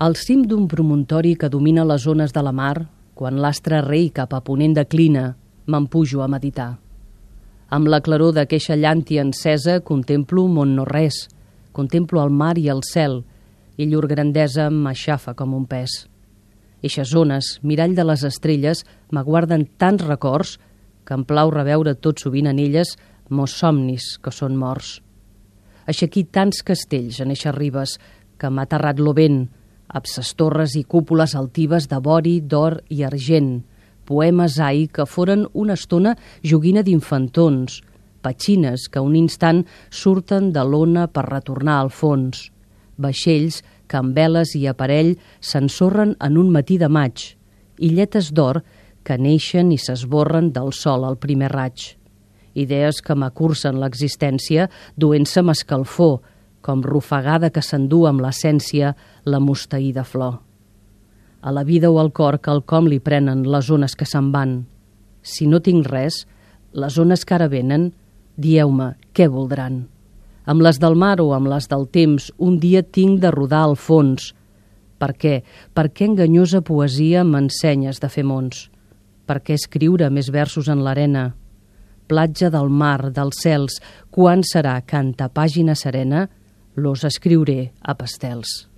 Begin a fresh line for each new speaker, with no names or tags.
Al cim d'un promontori que domina les zones de la mar, quan l'astre rei cap a ponent declina, me'n pujo a meditar. Amb la claror d'aqueixa llàntia encesa contemplo món no res, contemplo el mar i el cel, i llur grandesa m'aixafa com un pes. Eixes zones, mirall de les estrelles, m'aguarden tants records que em plau reveure tot sovint en elles mos somnis que són morts. Aixequí tants castells en eixes ribes que m'ha aterrat lo vent, abses torres i cúpules altives de bori, d'or i argent, poemes ai que foren una estona joguina d'infantons, petxines que un instant surten de l'ona per retornar al fons, vaixells que amb veles i aparell s'ensorren en un matí de maig, illetes d'or que neixen i s'esborren del sol al primer raig. Idees que m'acursen l'existència duent-se escalfor, com rufagada que s'endú amb l'essència la mustaïda flor. A la vida o al cor quelcom li prenen les ones que se'n van. Si no tinc res, les ones que ara venen, dieu-me, què voldran? Amb les del mar o amb les del temps, un dia tinc de rodar al fons. Per què? Per què enganyosa poesia m'ensenyes de fer mons? Per què escriure més versos en l'arena? Platja del mar, dels cels, quan serà canta pàgina serena? Los escriuré a pastels.